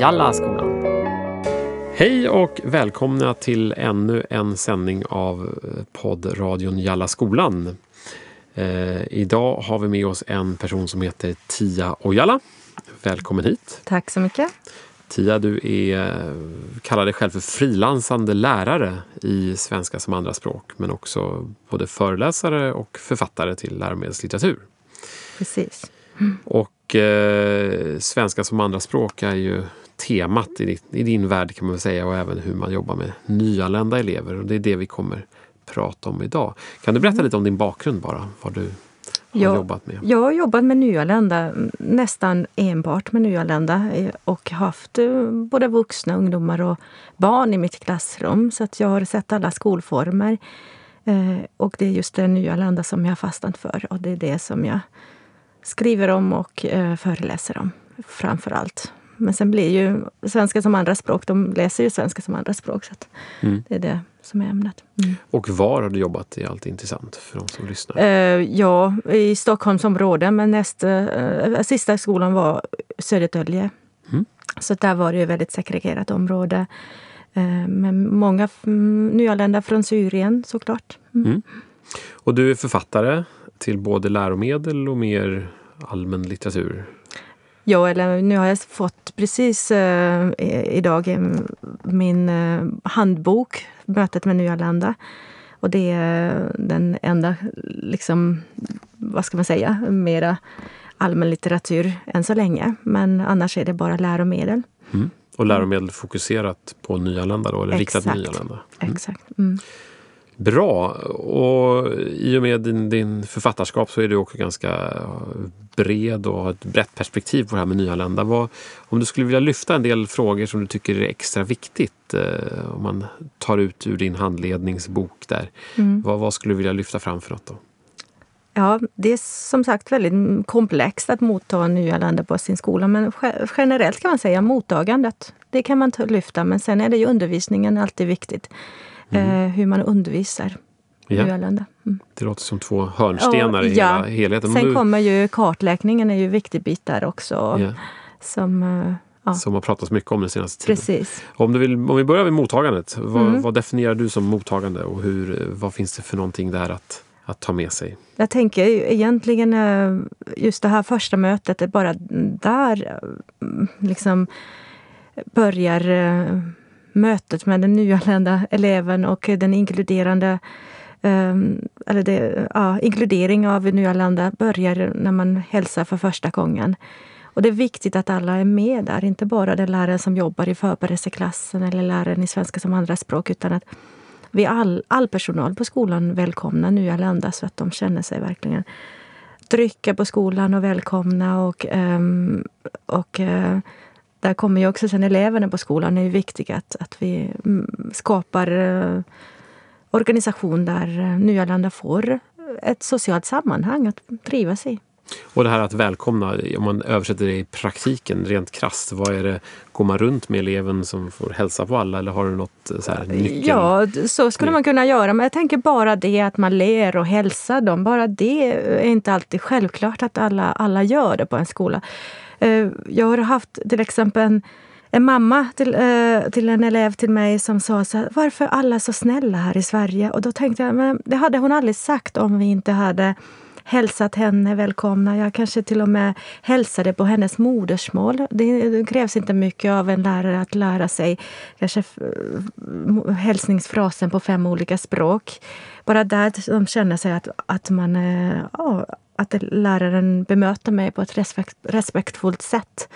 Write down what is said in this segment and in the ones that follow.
Jalla skolan. Hej och välkomna till ännu en sändning av poddradion Jalla skolan. Eh, idag har vi med oss en person som heter Tia Ojala. Välkommen hit. Tack så mycket. Tia, du är, kallar dig själv för frilansande lärare i svenska som andraspråk men också både föreläsare och författare till läromedelslitteratur. Precis. Mm. Och eh, svenska som andraspråk är ju temat i, i, din värld kan man säga och även hur man jobbar med nyanlända elever. Och det är det vi kommer prata om idag. Kan du berätta mm. lite om din bakgrund bara? Vad du har jag, jobbat med? Jag har jobbat med nyanlända, nästan enbart med nyanlända eh, och haft eh, både vuxna, ungdomar och barn i mitt klassrum. Så att jag har sett alla skolformer. Eh, och det är just det nyanlända som jag har fastnat för och det är det som jag skriver om och föreläser om framför allt. Men sen blir ju svenska som andra språk, de läser ju svenska som andra språk. Så mm. Det är det som är ämnet. Mm. Och var har du jobbat? Är alltid intressant för de som lyssnar. Uh, ja, i Stockholmsområdet. Men nästa, uh, sista skolan var Södertälje. Mm. Så där var det ju ett väldigt segregerat område. Uh, med många nyanlända från Syrien såklart. Mm. mm. Och du är författare till både läromedel och mer allmän litteratur? Ja, eller nu har jag fått precis eh, idag min eh, handbok, Mötet med nyanlända. Och det är den enda, liksom, vad ska man säga, mera allmän litteratur än så länge. Men annars är det bara läromedel. Mm. Och läromedel fokuserat på nyanlända då, eller Exakt. riktat nyanlända? Mm. Exakt. Mm. Bra. Och i och med din, din författarskap så är du också ganska bred och har ett brett perspektiv på det här med nyanlända. Vad, om du skulle vilja lyfta en del frågor som du tycker är extra viktigt eh, om man tar ut ur din handledningsbok där. Mm. Vad, vad, skulle du vilja lyfta fram för något då? Ja, det är som sagt väldigt komplext att motta nyanlända på sin skola. Men generellt kan man säga mottagandet, det kan man lyfta. Men sen är det ju undervisningen alltid viktigt mm. eh, hur man undervisar ja. nyanlända. Mm. Det låter som två hörnstenar i ja. hela helheten. Sen du... kommer ju kartläggningen är ju en viktig bit där också. Ja. Som, eh, ja. som har pratats mycket om den senaste tiden. Precis. Om, du vill, om vi börjar med mottagandet. Vad, mm. vad definierar du som mottagande och hur, vad finns det för någonting där att att ta med sig? Jag tänker egentligen eh, just det här första mötet, bara där liksom börjar mötet med den nyanlända eleven och den inkluderande um, eller det, ja, inkludering av nyanlända börjar när man hälsar för första gången. Och det är viktigt att alla är med där, inte bara den läraren som jobbar i förberedelseklassen eller läraren i svenska som andraspråk utan att vi all, all personal på skolan välkomnar nyanlända så att de känner sig verkligen trygga på skolan och välkomna. Och, um, och uh, där kommer ju också sen eleverna på skolan. Det är viktigt att, att vi mm, skapar eh, organisation där eh, nyanlända får ett socialt sammanhang att trivas i. Och det här att välkomna, om man översätter det i praktiken rent krasst, vad är det, går man runt med eleven som får hälsa på alla eller har du något så här, nyckel? Ja, så skulle man kunna göra. Men jag tänker bara det att man ler och hälsar dem, bara det är inte alltid självklart att alla, alla gör det på en skola. Eh, jag har haft till exempel en, en mamma till, eh, till en elev till mig som sa så här, varför är alla så snälla här i Sverige? Och då tänkte jag, men det hade hon aldrig sagt om vi inte hade hälsat henne välkomna. Jag kanske till och med hälsade på hennes modersmål. Det krävs inte mycket av en lärare att lära sig kanske eh, hälsningsfrasen på fem olika språk. Bara där de känner sig att, att man eh, ja, att läraren bemöter mig på ett respekt, respektfullt sätt.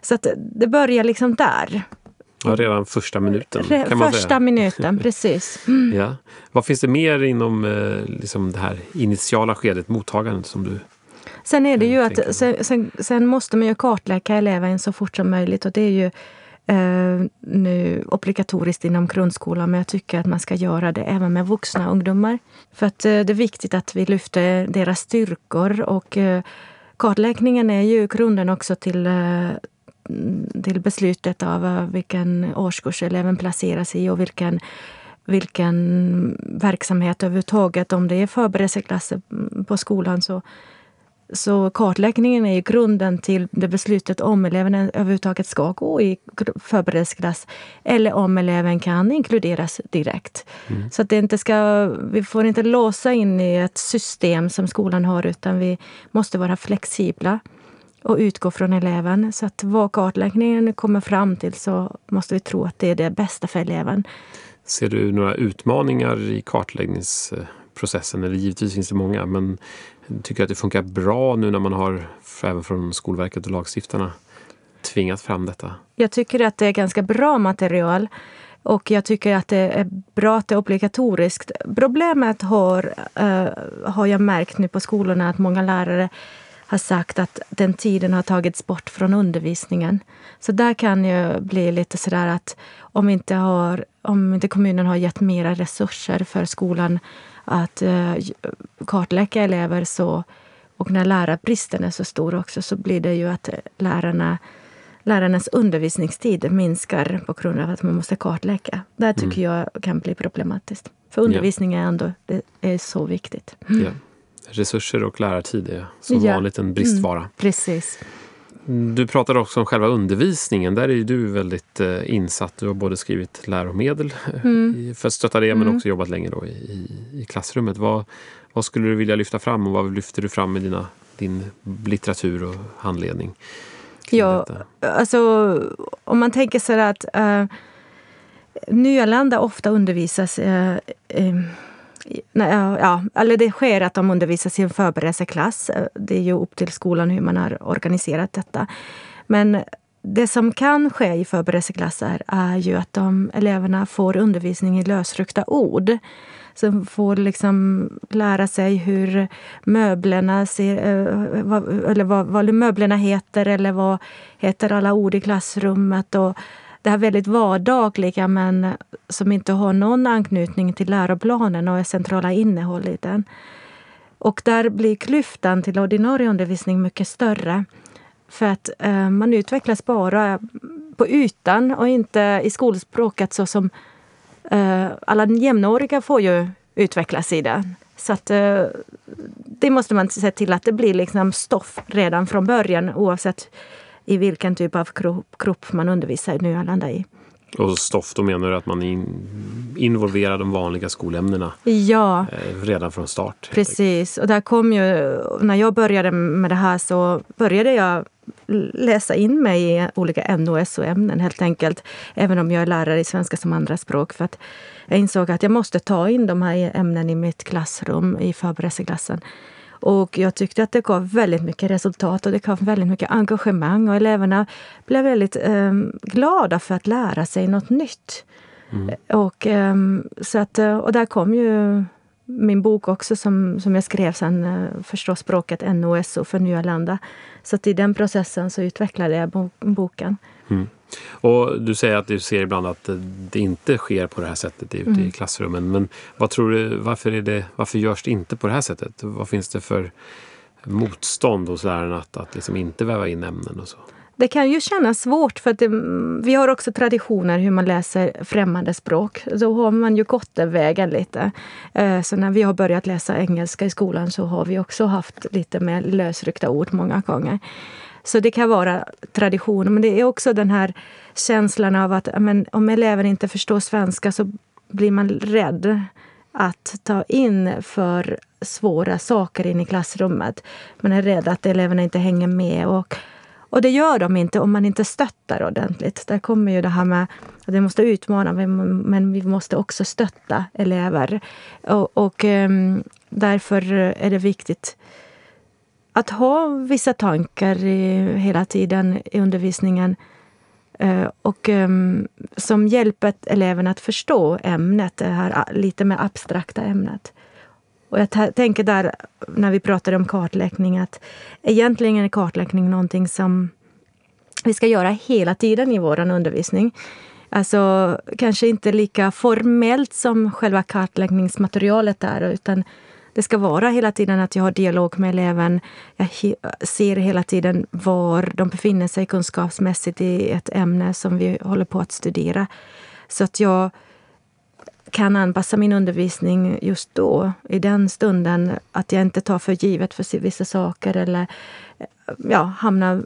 Så att det börjar liksom där. Ja, redan första minuten. Re, kan man första säga. minuten, precis. Mm. Ja. Vad finns det mer inom eh, liksom det här initiala skedet, mottagandet, som du Sen är det ju att sen, sen, sen, måste man ju kartlägga eleven så fort som möjligt och det är ju eh, nu obligatoriskt inom grundskolan men jag tycker att man ska göra det även med vuxna ungdomar. För att eh, det är viktigt att vi lyfter deras styrkor och eh, kartläggningen är ju grunden också till eh, till beslutet av eh, vilken årskurs eleven placeras i och vilken, vilken verksamhet överhuvudtaget. Om det är förberedelseklasser på skolan så så kartläggningen är grunden till det beslutet om eleven överhuvudtaget ska gå i förberedelseklass eller om eleven kan inkluderas direkt. Mm. Så att det inte ska, vi får inte låsa in i ett system som skolan har utan vi måste vara flexibla och utgå från eleven. Så att vad kartläggningen kommer fram till så måste vi tro att det är det bästa för eleven. Ser du några utmaningar i kartläggningsprocessen? Eller givetvis finns det många, men tycker att det funkar bra nu när man har, även från Skolverket och lagstiftarna, tvingat fram detta? Jag tycker att det är ganska bra material. Och jag tycker att det är bra att det är obligatoriskt. Problemet har, uh, har jag märkt nu på skolorna att många lärare har sagt att den tiden har tagits bort från undervisningen. Så där kan ju bli lite sådär att om inte, har, om inte kommunen har gett mera resurser för skolan att uh, kartlägga elever så, och när lärarbristen är så stor också så blir det ju att lärarna lärarnas undervisningstid minskar på grund av att man måste kartlägga. Det tycker mm. jag kan bli problematiskt. För undervisning är ändå det är så viktigt. Ja. Resurser och lärartid är som ja. vanligt en bristvara. Mm. Precis. Du pratade också om själva undervisningen. Där är ju du väldigt eh, insatt. Du har både skrivit läromedel eh, mm. för att stötta det men mm. också jobbat länge då i, i, i, klassrummet. Vad, vad skulle du vilja lyfta fram och vad lyfter du fram i dina, din litteratur och handledning? Ja, detta? alltså om man tänker sig att uh, nyanlända ofta undervisas uh, uh, ja, eller det sker att de undervisas i en förberedelseklass. Det är ju upp till skolan hur man har organiserat detta. Men det som kan ske i förberedelseklasser är ju att de eleverna får undervisning i lösryckta ord. Som får liksom lära sig hur möblerna ser, eh, eller vad, vad möblerna heter eller vad heter alla ord i klassrummet. Och det här väldigt vardagliga men som inte har någon anknytning till läroplanen och är centrala innehåll i den. Och där blir klyftan till ordinarie undervisning mycket större. För att eh, man utvecklas bara på ytan och inte i skolspråket så som eh, alla jämnåriga får ju utvecklas i det. Så att eh, det måste man se till att det blir liksom stoff redan från början oavsett i vilken typ av grupp man undervisar nyanlända i. Och stoff, då menar du att man in, involverar de vanliga skolämnena ja. eh, redan från start? Precis. Och där kom ju, när jag började med det här så började jag läsa in mig i olika NO-SO-ämnen helt enkelt. Även om jag är lärare i svenska som andraspråk. För att jag insåg att jag måste ta in de här ämnena i mitt klassrum i förberedelseklassen. Och jag tyckte att det gav väldigt mycket resultat och det gav väldigt mycket engagemang och eleverna blev väldigt eh, glada för att lära sig något nytt. Mm. Och, eh, så att, eh, och där kom ju min bok också som, som jag skrev sen, eh, Förstå språket NOSO för nyanlända. Så att i den processen så utvecklade jag boken. Mm. Och Du säger att du ser ibland att det inte sker på det här sättet ute mm. i klassrummen. Men vad tror du, varför, är det, varför görs det inte på det här sättet? Vad finns det för motstånd hos lärarna att, att liksom inte väva in ämnen och så? Det kan ju kännas svårt för att det, vi har också traditioner hur man läser främmande språk. Då har man ju gått den vägen lite. Eh, så när vi har börjat läsa engelska i skolan så har vi också haft lite mer lösryckta ord många gånger. Så det kan vara traditioner. Men det är också den här känslan av att men, om eleven inte förstår svenska så blir man rädd att ta in för svåra saker in i klassrummet. Man är rädd att eleverna inte hänger med. Och, och det gör de inte om man inte stöttar ordentligt. Där kommer ju det här med att vi måste utmana men vi måste också stötta elever. Och, och um, därför är det viktigt att ha vissa tankar i, hela tiden i undervisningen eh, och um, som hjälper eleverna att förstå ämnet, det här lite mer abstrakta ämnet. Och jag tänker där, när vi pratar om kartläggning, att egentligen är kartläggning någonting som vi ska göra hela tiden i vår undervisning. Alltså kanske inte lika formellt som själva kartläggningsmaterialet är, utan det ska vara hela tiden att jag har dialog med eleven. Jag ser hela tiden var de befinner sig kunskapsmässigt i ett ämne som vi håller på att studera. Så att jag kan anpassa min undervisning just då, i den stunden. Att jag inte tar för givet för vissa saker eller ja, hamnar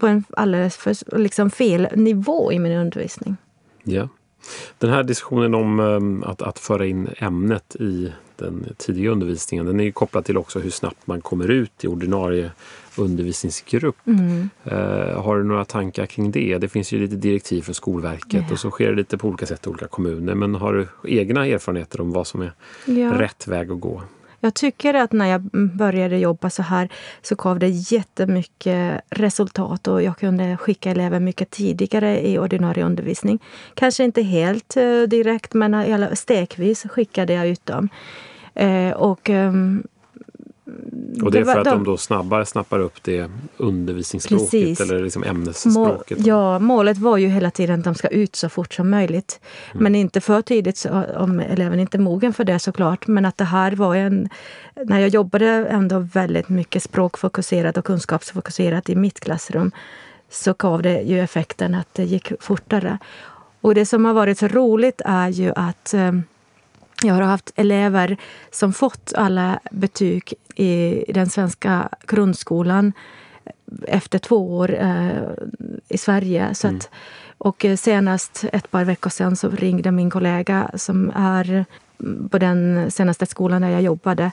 på en alldeles för liksom fel nivå i min undervisning. Ja. Den här diskussionen om ehm, att, att föra in ämnet i den tidiga undervisningen, den är kopplad till också hur snabbt man kommer ut i ordinarie undervisningsgrupp. Mm. Uh, har du några tankar kring det? Det finns ju lite direktiv från Skolverket yeah. och så sker det lite på olika sätt i olika kommuner. Men har du egna erfarenheter om vad som är ja. rätt väg att gå? Jag tycker att när jag började jobba så här så gav det jättemycket resultat och jag kunde skicka elever mycket tidigare i ordinarie undervisning. Kanske inte helt uh, direkt men stegvis skickade jag ut dem. Uh, och um, och det är för att de, då snabbare snappar upp det undervisningsspråket precis. eller liksom ämnesspråket? Mål, ja, målet var ju hela tiden att de ska ut så fort som möjligt. Mm. Men inte för tidigt så, om eleven inte är mogen för det såklart. Men att det här var en... När jag jobbade ändå väldigt mycket språkfokuserat och kunskapsfokuserat i mitt klassrum så gav det ju effekten att det gick fortare. Och det som har varit så roligt är ju att eh, jag har haft elever som fått alla betyg i den svenska grundskolan efter två år eh, i Sverige. Så att, mm. och senast ett par veckor sedan så ringde min kollega som är på den senaste skolan där jag jobbade.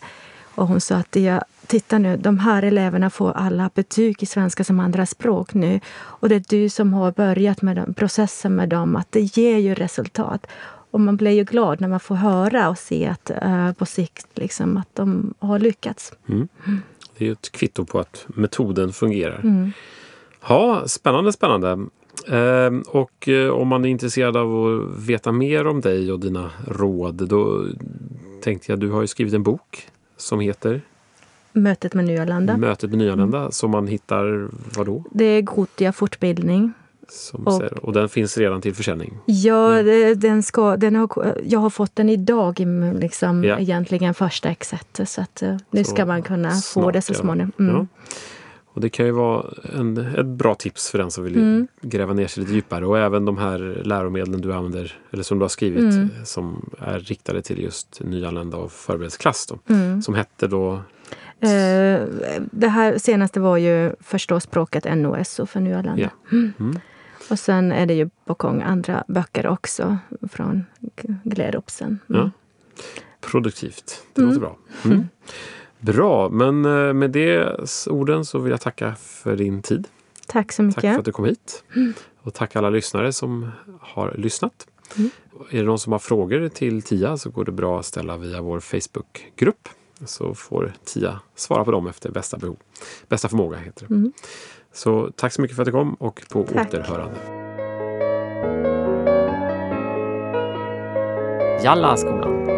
Och hon sa att jag, titta nu, de här eleverna får alla betyg i svenska som andra språk nu. Och det är du som har börjat med den, processen med dem, att det ger ju resultat. Och man blir ju glad när man får höra och se att uh, på sikt liksom, att de har lyckats. Mm. Det är ett kvitto på att metoden fungerar. Mm. Ja, spännande, spännande. Eh, och eh, om man är intresserad av att veta mer om dig och dina råd, då tänkte jag, du har ju skrivit en bok som heter Mötet med nyanlända. Mötet med nyanlända, mm. som man hittar var då? Det är Gotia fortbildning och, och den finns redan till försäljning? Ja, ja. Den ska, den har, jag har fått den idag, liksom, ja. egentligen första exet. Så att, eh, nu så ska man kunna få det så småningom. Mm. Ja. Och det kan ju vara en, ett bra tips för den som vill mm. gräva ner sig lite djupare. Och även de här läromedlen du använder, eller som du har skrivit, mm. som är riktade till just nyanlända och förberedelseklass. Mm. Som hette då? Eh, det här senaste var ju förstå språket NOS för nyanlända. Ja. Mm. Mm. Och sen är det ju på gång andra böcker också från Gleropsen. Mm. Ja. Produktivt. Det mm. låter bra. Mm. mm. Bra, men eh, med de orden så vill jag tacka för din tid. Tack så mycket. Tack för att du kom hit. Mm. Och tack alla lyssnare som har lyssnat. Mm. Är det någon som har frågor till Tia så går det bra att ställa via vår Facebookgrupp. Så får Tia svara på dem efter bästa behov. Bästa förmåga heter det. Så tack så mycket för att du kom och på tack. återhörande. Jalla skolan